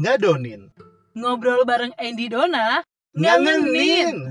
ngadonin, Ngobrol bareng Andy Dona, ngangenin. Apa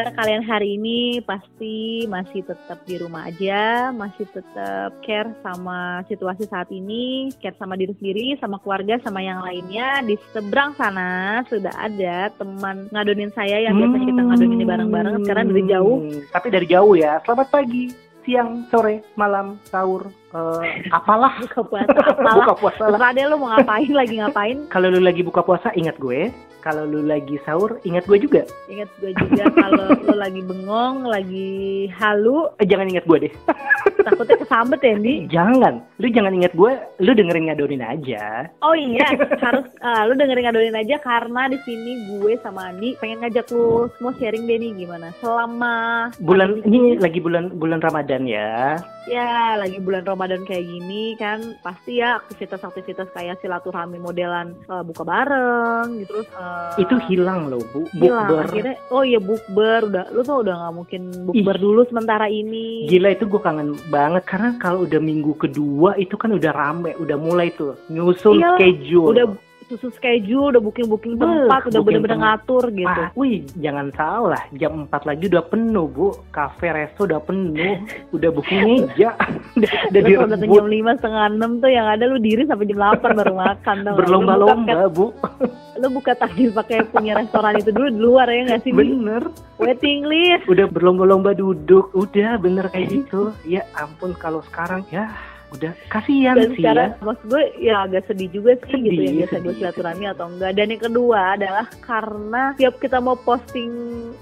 kabar kalian hari ini? Pasti masih tetap di rumah aja, masih tetap care sama situasi saat ini, care sama diri sendiri, sama keluarga, sama yang lainnya. Di seberang sana sudah ada teman ngadonin saya yang biasanya kita ngadonin bareng-bareng. Sekarang dari jauh. Hmm, Tapi dari jauh ya. Selamat pagi, siang, sore, malam, sahur, eh, apalah. Buka puasa apalah. buka puasa lah. Terserah deh lu mau ngapain, lagi ngapain. Kalau lu lagi buka puasa, ingat gue. Kalau lu lagi sahur, ingat gue juga. Ingat gue juga kalau lu lagi bengong, lagi halu, Eh, jangan ingat gue deh. takutnya kesambet ya, Ndi. Jangan. Lu jangan ingat gue. Lu dengerin ngadonin aja. Oh iya, harus ah, lu dengerin ngadonin aja karena di sini gue sama Andi pengen ngajak lu semua sharing deh nih gimana selama Bulan ini lagi bulan bulan Ramadan ya. ya lagi bulan Ramadan kayak gini kan pasti ya aktivitas-aktivitas kayak silaturahmi modelan eh, buka bareng gitu terus eh, Itu hilang loh, Bu. hilang Bukber. akhirnya oh iya bukber udah lu tuh udah nggak mungkin bukber dulu sementara ini Gila itu gue kangen banget karena kalau udah minggu kedua itu kan udah rame, udah mulai tuh nyusun Iyalah, schedule. udah susun schedule udah booking booking Beuh, tempat udah bener-bener ngatur gitu Ah, wih, jangan salah, jam 4 lagi udah penuh, Bu. Kafe, resto udah penuh, udah booking meja. udah udah Terus kalau datang direbut jam 5 setengah 6 tuh yang ada lu diri sampai jam 8 baru makan berlomba-lomba, Bu. Lu buka, takjil pakai punya restoran itu dulu di luar ya nggak sih? Bener. Waiting list. Udah berlomba-lomba duduk, udah bener kayak gitu. Ya ampun kalau sekarang ya udah kasihan Dan sih sekarang ya. maksud gue ya agak sedih juga sih Sedih, gitu ya biasa gue silaturahmi atau enggak. Dan yang kedua adalah karena tiap kita mau posting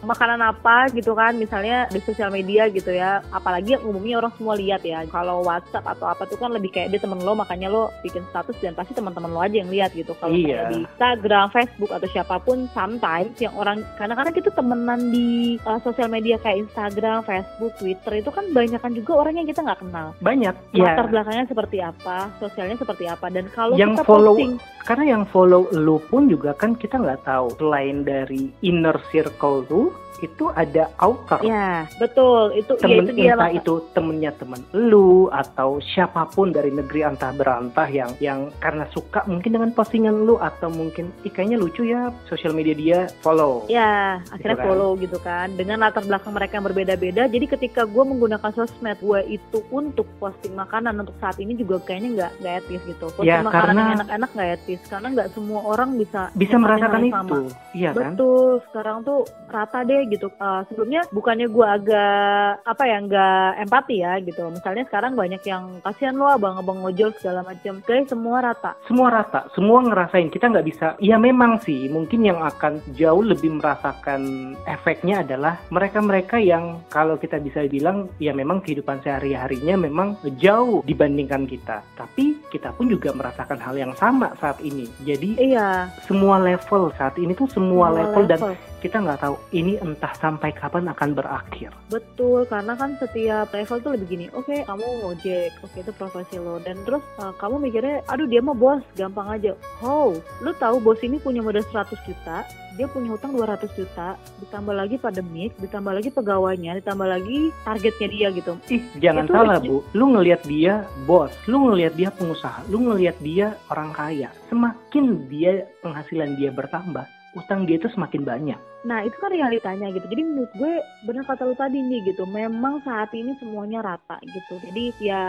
makanan apa gitu kan misalnya di sosial media gitu ya apalagi yang umumnya orang semua lihat ya kalau WhatsApp atau apa tuh kan lebih kayak dia temen lo makanya lo bikin status dan pasti teman-teman lo aja yang lihat gitu kalau Iya. di Instagram, Facebook atau siapa pun sometimes yang orang karena kadang kita temenan di uh, sosial media kayak Instagram, Facebook, Twitter itu kan banyak kan juga orang yang kita nggak kenal Banyak. latar Ya, belakangnya seperti apa, sosialnya seperti apa, dan kalau Yang kita follow- posting, karena yang follow lu pun juga kan kita nggak tahu. Selain dari inner circle lu, itu ada outer. ya betul itu ya temen itu dia entah itu temennya temen lu atau siapa pun dari negeri antah berantah yang yang karena suka mungkin dengan postingan lu atau mungkin ih kayaknya lucu ya sosial media dia follow Ya, akhirnya kan. follow gitu kan. Dengan latar belakang mereka yang berbeda-beda. Jadi ketika gue menggunakan sosmed gue itu untuk posting makanan untuk saat ini juga kayaknya nggak nggak etis gitu. Posting Ya, makanan karena- yang enak-enak nggak etis karena nggak semua orang bisa bisa merasakan itu iya kan Betul, sekarang tuh rata deh gitu. Uh, sebelumnya bukannya gue agak apa ya nggak empati ya gitu. Misalnya sekarang banyak yang kasihan lo abang-abang ngojol segala macam. Guys semua rata. semua rata semua ngerasain kita nggak bisa ya memang sih mungkin yang akan jauh lebih merasakan efeknya adalah mereka-mereka yang kalau kita bisa bilang ya memang kehidupan sehari-harinya memang jauh dibandingkan kita tapi kita pun juga merasakan hal yang sama saat ini jadi Iya. semua level saat ini tuh semua, semua level, dan kita nggak tahu ini entah sampai kapan akan berakhir. Betul, karena kan setiap level tuh lebih gini, oke kamu ngojek, oke itu profesi lo, dan terus uh, kamu mikirnya, aduh dia mah bos, gampang aja. Oh, lu tahu bos ini punya modal 100 juta, dia punya hutang 200 juta, ditambah lagi pandemik, ditambah lagi pegawainya, ditambah lagi targetnya dia gitu. Ih, jangan Itu salah bu, lu ngelihat dia bos, lu ngelihat dia pengusaha, lu ngelihat dia orang kaya. Semakin dia penghasilan dia bertambah, utang dia itu semakin banyak. Nah itu kan realitanya gitu. Jadi menurut gue bener kata lu tadi nih gitu. Memang saat ini semuanya rata gitu. Jadi ya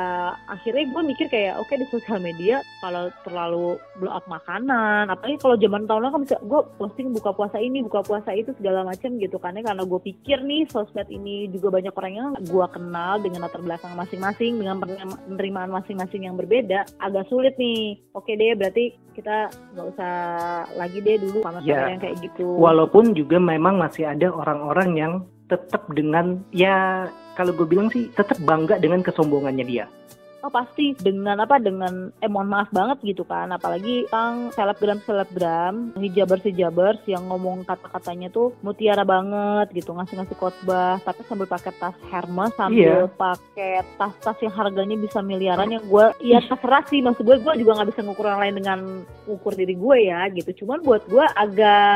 akhirnya gue mikir kayak oke di sosial media kalau terlalu blow up makanan, apalagi kalau zaman tahun lalu kan bisa gue posting buka puasa ini, buka puasa itu segala macam gitu kan ya karena gue pikir nih sosmed ini juga banyak orang yang gue kenal dengan latar belakang masing-masing, dengan penerima- penerimaan masing-masing yang berbeda, agak sulit nih. Oke deh berarti kita nggak usah lagi deh dulu sama Ya. yang kayak gitu. Walaupun juga memang masih ada orang-orang yang tetap dengan ya kalau gue bilang sih tetap bangga dengan kesombongannya dia. Oh pasti dengan apa dengan eh mohon maaf banget gitu kan. Apalagi tentang selebgram selebgram hijabers hijabers yang ngomong kata-katanya tuh mutiara banget gitu ngasih-ngasih khotbah tapi sambil pakai tas Hermes sambil Iya. pakai tas-tas yang harganya bisa miliaran yang gue ya terserah sih. Maksud gue gue juga nggak bisa ngukur orang lain dengan ukur diri gue ya gitu. Cuman buat gue agak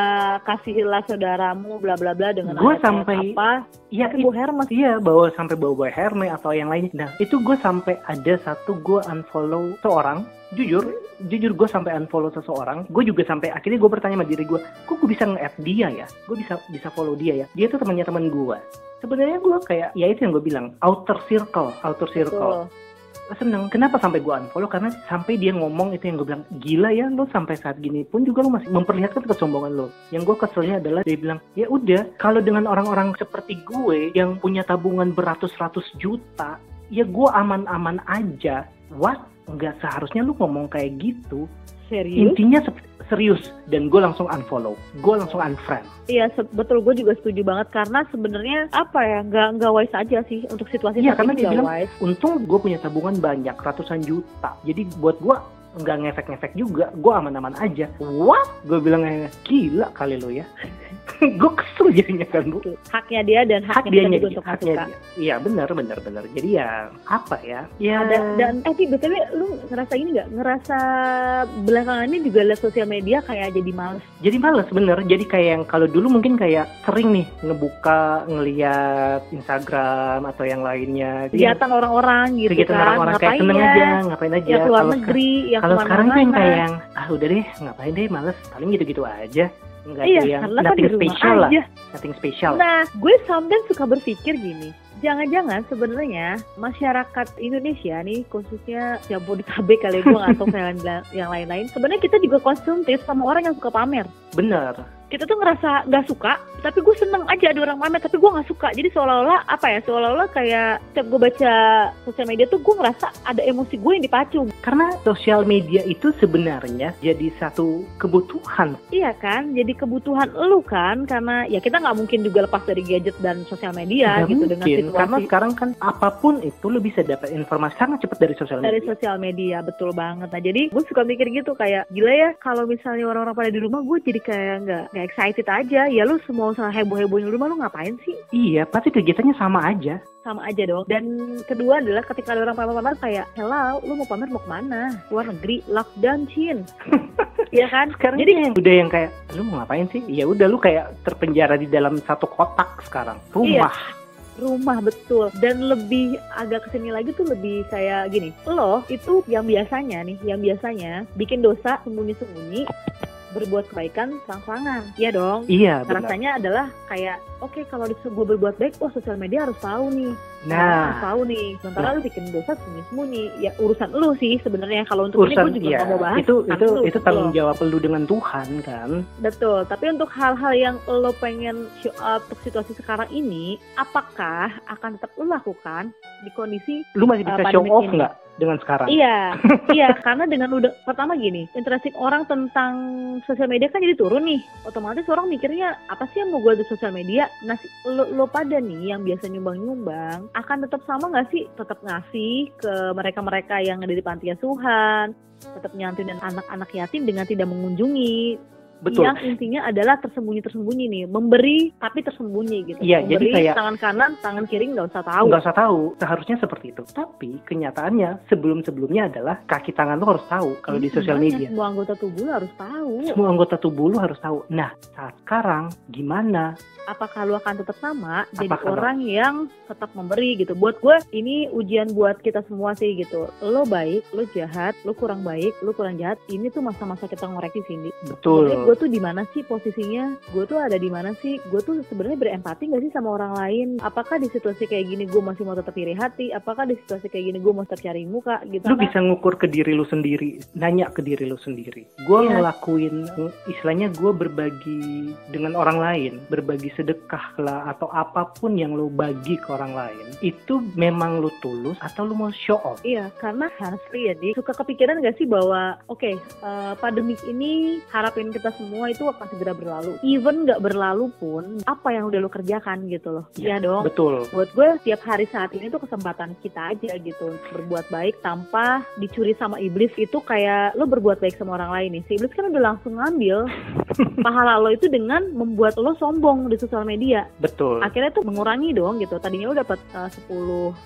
kasihilah saudaramu bla bla bla dengan Gua ayat-ayat sampai- apa. Iya, Tapi bawa Hermes. Iya, bawa sampai bawa-bawa Hermes atau yang lain. Nah, itu gue sampai ada satu gue unfollow seorang. Jujur, jujur gue sampai unfollow seseorang. Gue juga sampai akhirnya gue bertanya sama diri gue, kok gue bisa nge-add dia ya? Gue bisa bisa follow dia ya. Dia tuh temannya teman gue. Sebenarnya gue kayak, ya itu yang gue bilang, outer circle, outer circle. Tuh. seneng kenapa sampai gue unfollow karena sampai dia ngomong itu yang gue bilang gila ya lo sampai saat gini pun juga lo masih memperlihatkan kesombongan lo yang gue keselnya adalah dia bilang ya udah kalau dengan orang-orang seperti gue yang punya tabungan beratus-ratus juta ya gue aman-aman aja. What? Nggak seharusnya lu ngomong kayak gitu. Serius? Intinya se- serius. Dan gue langsung unfollow. Gue langsung unfriend. Iya betul. Gue juga setuju banget. Karena sebenarnya apa ya nggak nggak wise aja sih untuk situasi Iya, karena dia bilang, wise. untung gue punya tabungan banyak ratusan juta. Jadi buat gue nggak ngefek-ngefek juga gue aman-aman aja what gue bilang gila kali lo ya gue kesel jadinya kan bu. Haknya dia dan hak haknya dia kita juga untuk haknya suka. dia iya benar benar benar jadi ya apa ya ya Ada dan eh Ti, btw lu ngerasa ini nggak ngerasa belakangan ini juga lihat sosial media kayak jadi males. jadi males bener jadi kayak yang kalau dulu mungkin kayak sering nih ngebuka ngeliat Instagram atau yang lainnya Kegiatan orang-orang gitu kegiatan kan. orang-orang kayak ngapain seneng ya? aja ngapain aja Ya keluar Kalau negeri, ya kalau sekarang tuh yang kayak yang ah udah deh ngapain deh males paling gitu-gitu aja nggak Iya, ada yang nothing rumah special lah nothing special Nah, gue sometimes suka berpikir gini. Jangan-jangan sebenarnya masyarakat Indonesia nih khususnya Jabodetabek kali gue nggak tahu yang lain- yang lain-lain. Sebenarnya kita juga konsumtif sama orang yang suka pamer. bener Kita tuh ngerasa nggak suka, tapi gue seneng aja ada orang pamer, tapi gue nggak suka. Jadi seolah-olah apa ya? Seolah-olah kayak setiap gue baca sosial media tuh gue ngerasa ada emosi gue yang dipacu. karena sosial media itu sebenarnya jadi satu kebutuhan Iya kan? Jadi kebutuhan lu kan, karena ya kita nggak mungkin juga lepas dari gadget dan sosial media Nggak gitu dengan mungkin, situasi. karena sekarang kan apa pun itu lo bisa dapat informasi sangat cepat dari sosial dari media sosial media betul banget nah jadi gue suka mikir gitu kayak gila ya kalau misalnya orang-orang pada di rumah gue jadi kayak nggak excited aja. Ya lu semua usaha heboh hebohin di rumah lu ngapain sih? Iya pasti kegiatannya sama aja. Sama aja dong. Dan kedua adalah ketika ada orang pamer-pamer kayak hello lu mau pamer mau ke mana? Luar negeri lockdown chin. Iya kan? Sekarang jadi yang udah yang kayak lu mau ngapain sih? Ya udah lu kayak terpenjara di dalam satu kotak sekarang. Rumah. Rumah betul. Dan lebih agak ke sini lagi tuh lebih kayak gini. Lo itu yang biasanya nih yang biasanya bikin dosa sembunyi-sembunyi berbuat kebaikan terang-terangan iya dong. Iya benar. rasanya adalah kayak oke kalau disuruh gue berbuat baik oh sosial media harus tahu nih. Harus nah tahu nih. Sementara lu bikin dosa sembunyi-sembunyi ya urusan lu sih sebenarnya. Kalau untuk urusan ini gue juga iya. mau bahas itu itu lu, itu gitu tanggung jawab lu dengan Tuhan kan? Betul. Tapi untuk hal-hal yang lo pengen show up untuk situasi sekarang ini apakah akan tetap lo lakukan di kondisi lu masih bisa Uh, show off nggak dengan sekarang Iya, iya karena dengan udah pertama gini, interest orang tentang sosial media kan jadi turun nih. Otomatis orang mikirnya apa sih yang mau gue di sosial media? Nah, lo, lo pada nih yang biasa nyumbang-nyumbang akan tetap sama nggak sih? Tetap ngasih ke mereka-mereka yang ada di panti asuhan, tetap nyantuin anak-anak yatim dengan tidak mengunjungi. Betul. Yang intinya adalah tersembunyi-tersembunyi nih, memberi tapi tersembunyi gitu. Iya, jadi memberi kayak- tangan kanan, tangan kiri nggak usah tahu. nggak usah tahu seharusnya seperti itu. Tapi kenyataannya sebelum sebelumnya adalah kaki tangan lu harus tahu kalau di Hmm, sosial media. Semua anggota tubuh lo harus tahu. semua anggota tubuh lu harus tahu. Nah saat sekarang gimana? Apakah lu akan tetap sama jadi Apakah orang yang tetap memberi gitu? Buat gue ini ujian buat kita semua sih gitu. Lo baik lo jahat lo kurang baik lo kurang jahat ini tuh masa-masa kita ngoreksi Cindy betul. Gue tuh di mana sih posisinya? Gue tuh ada di mana sih? Gue tuh sebenarnya berempati gak sih sama orang lain? Apakah di situasi kayak gini gue masih mau tetap iri hati? Apakah di situasi kayak gini gue mau tetap cari muka gitu? Lu Karena- bisa ngukur ke diri lu sendiri nanya ke diri lu sendiri. Gue Iya. ngelakuin istilahnya gue berbagi dengan orang lain berbagi sedekah lah atau apa pun yang lu bagi ke orang lain itu memang lu tulus atau lu mau show off? Iya, karena honestly ya, Dik, suka kepikiran gak sih bahwa, oke, eh, pandemik ini harapin kita semua semua itu akan segera berlalu. Even nggak berlalu pun, apa yang udah lo kerjakan gitu loh. Iya dong. Betul. Buat gue tiap hari saat ini tuh kesempatan kita aja gitu berbuat baik tanpa dicuri sama iblis itu kayak lo berbuat baik sama orang lain nih. Si iblis kan udah langsung ngambil pahala lo itu dengan membuat lo sombong di sosial media. Betul. Akhirnya tuh mengurangi dong gitu. Tadinya lo dapat uh, 10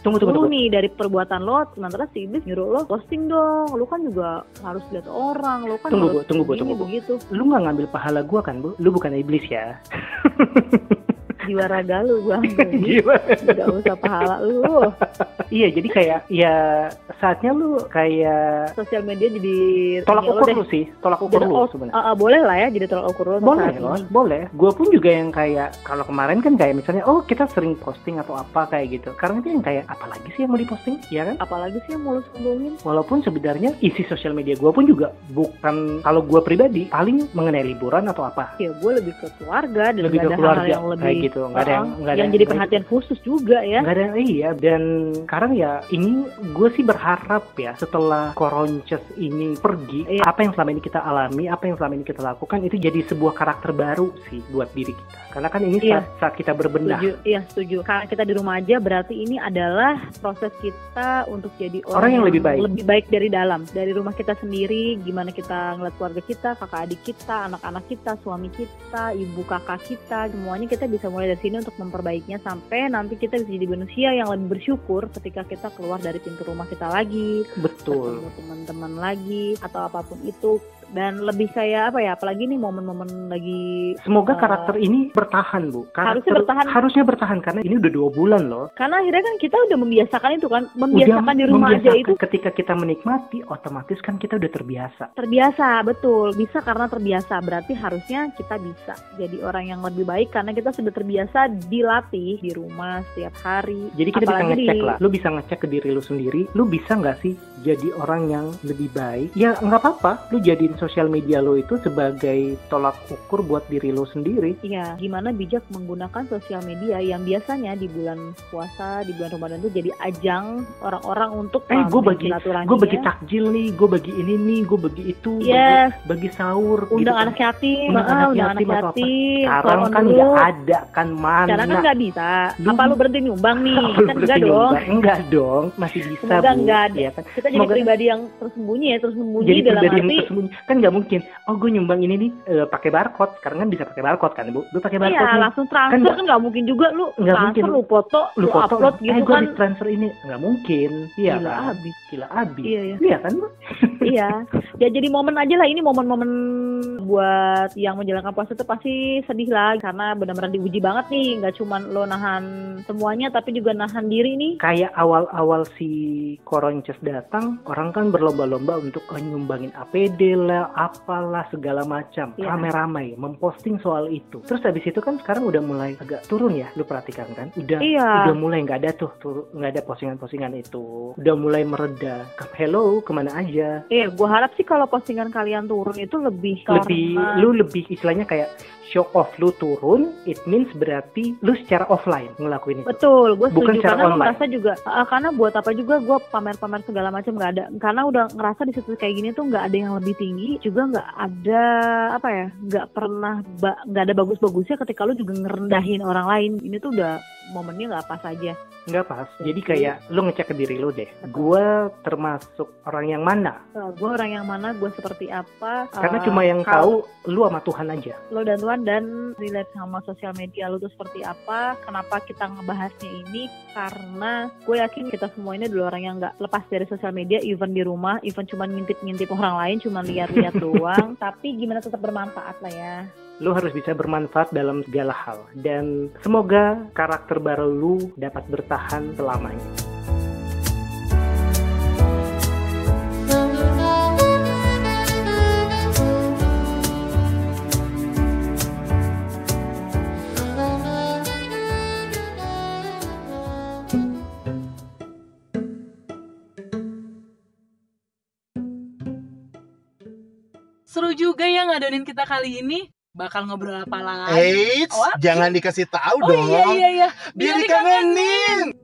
Tunggu tunggu 10 tunggu. nih dari perbuatan lo, sementara si iblis nyuruh lo posting dong. Lo kan juga harus lihat orang, lo kan Tunggu, harus Bu, tunggu, begini, tunggu, begitu. Lu nggak ngambil pahala gua kan, Bu? Lu bukan iblis ya? Jiwa raga lu gue ambil. Gimana? Gak usah pahala lu. Iya, jadi kayak ya saatnya lu kayak Sosial media jadi tolak ukur lu sih, tolak ukur Jadi, lu oh, sebenarnya. ah, ah, boleh lah ya jadi tolak ukur lo Boleh loh, boleh. Gue pun juga yang kayak kalau kemarin kan kayak misalnya, oh kita sering posting atau apa kayak gitu. Sekarang itu yang kayak apalagi sih yang mau diposting, ya kan? Apalagi sih yang mau lo sombongin? Walaupun sebenarnya isi sosial media gue pun juga bukan kalau gue pribadi paling mengenai liburan atau apa. Ya gue lebih ke keluarga dan Lebih nggak ke keluarga hal yang lebih kayak gitu, nggak ada yang nggak ada yang jadi perhatian khusus juga ya. Nggak ada iya dan sekarang ya ini gue sih berharap ya setelah Koronces ini pergi Iya. apa yang selama ini kita alami apa yang selama ini kita lakukan itu jadi sebuah karakter baru sih buat diri kita karena kan ini Iya. saat, saat kita berbenah Setuju, iya setuju. Karena kita di rumah aja berarti ini adalah proses kita untuk jadi orang, Orang yang lebih baik. lebih baik dari dalam, dari rumah kita sendiri. Gimana kita ngeliat keluarga kita, kakak adik kita, anak-anak kita, suami kita, ibu kakak kita, semuanya kita bisa mulai dari sini untuk memperbaikinya sampai nanti kita bisa jadi manusia yang lebih bersyukur ketika kita keluar dari pintu rumah kita lagi, betul. Teman-teman lagi atau apa pun itu dan lebih kayak apa ya apalagi nih momen-momen lagi semoga Eh, karakter ini bertahan bu. Karakter, harusnya bertahan. harusnya bertahan karena ini udah dua bulan loh. Karena akhirnya kan kita udah membiasakan itu kan membiasakan di rumah aja membiasakan. itu ketika kita menikmati otomatis kan kita udah terbiasa. terbiasa betul. Bisa karena terbiasa berarti harusnya kita bisa jadi orang yang lebih baik karena kita sudah terbiasa dilatih di rumah setiap hari. Jadi kita bisa Apalagi ngecek di- lah, lu bisa ngecek ke diri lu sendiri, lu bisa nggak sih jadi orang yang lebih baik? Ya nggak apa-apa, lu jadiin sosial media lu itu sebagai tolak ukur buat diri lu sendiri. Iya, gimana bijak menggunakan sosial media yang biasanya di bulan puasa, di bulan Ramadan itu jadi ajang orang-orang untuk Eh, gue bagi, gue bagi ya. takjil nih, gue bagi ini nih, gue bagi itu, Yes, bagi, bagi sahur. undang gitu kan. anak yatim, Undang ah, anak undang anak yatim yatim. Sekarang kan nggak ada kan mana? Sekarang kan nggak bisa. Lu- Apa lu berhenti nyumbang nih? Kan enggak dong. Enggak dong, masih bisa Semoga bu. nggak ada. Iya kan? Kita jadi Semoga- pribadi yang tersembunyi ya, tersembunyi Jadi dalam arti tersembunyi kan nggak mungkin. Oh gue nyumbang ini nih eh, pakai barcode. Sekarang kan bisa pakai barcode kan bu? Lu pakai barcode Iya, nih. langsung transfer Kan kan nggak- nggak mungkin juga lu nggak transfer mungkin. lu foto, lu, foto upload eh gitu gue kan. transfer ini nggak mungkin iya Gila kan abis. gila abis Iya, iya. iya kan Bu? iya. Ya jadi momen aja lah ini momen-momen buat yang menjalankan puasa itu pasti sedih lah karena benar-benar diuji banget nih, nggak cuman lo nahan semuanya tapi juga nahan diri nih. kayak awal-awal si Koronces datang orang kan berlomba-lomba untuk oh, nyumbangin APD lah apalah segala macam. Iya. ramai-ramai memposting soal itu. Terus habis itu kan sekarang udah mulai agak turun ya lu perhatikan kan? Udah Iya. udah mulai nggak ada tuh nggak ada postingan-postingan itu. Udah mulai mereda. Hello ke mana aja? Iya, gua harap sih kalau postingan kalian turun itu lebih lebih karena- lu lebih istilahnya kayak show off lu turun it means berarti lu secara offline ngelakuin itu. Betul, gue Bukan setuju. secara karena online. merasa juga ah, karena buat apa juga gue pamer-pamer segala macam nggak ada. Karena udah ngerasa di situ kayak gini tuh nggak ada yang lebih tinggi juga nggak ada apa ya nggak pernah ba- nggak ada bagus-bagusnya ketika lu juga ngerendahin orang lain. Ini tuh udah momennya nggak pas aja. Nggak pas. Iya. jadi kayak lu ngecek ke diri lu deh. Gue termasuk orang yang mana? Gue orang yang mana gue seperti apa karena eh, cuma yang tahu lu sama Tuhan aja. Lo dan Tuhan dan relate sama sosial media lo tuh seperti apa kenapa kita ngebahasnya ini karena gue yakin kita semua ini adalah orang yang nggak lepas dari sosial media even di rumah even cuma ngintip-ngintip orang lain cuma lihat-lihat doang. Tapi gimana tetap bermanfaat lah ya lu harus bisa bermanfaat dalam segala hal dan semoga karakter baru lu dapat bertahan selamanya Seru juga ya ngadonin kita kali ini. Bakal ngobrol apa lagi? Eits, Oh, jangan dikasih tahu Oh dong. iya iya iya. Biar dikangenin.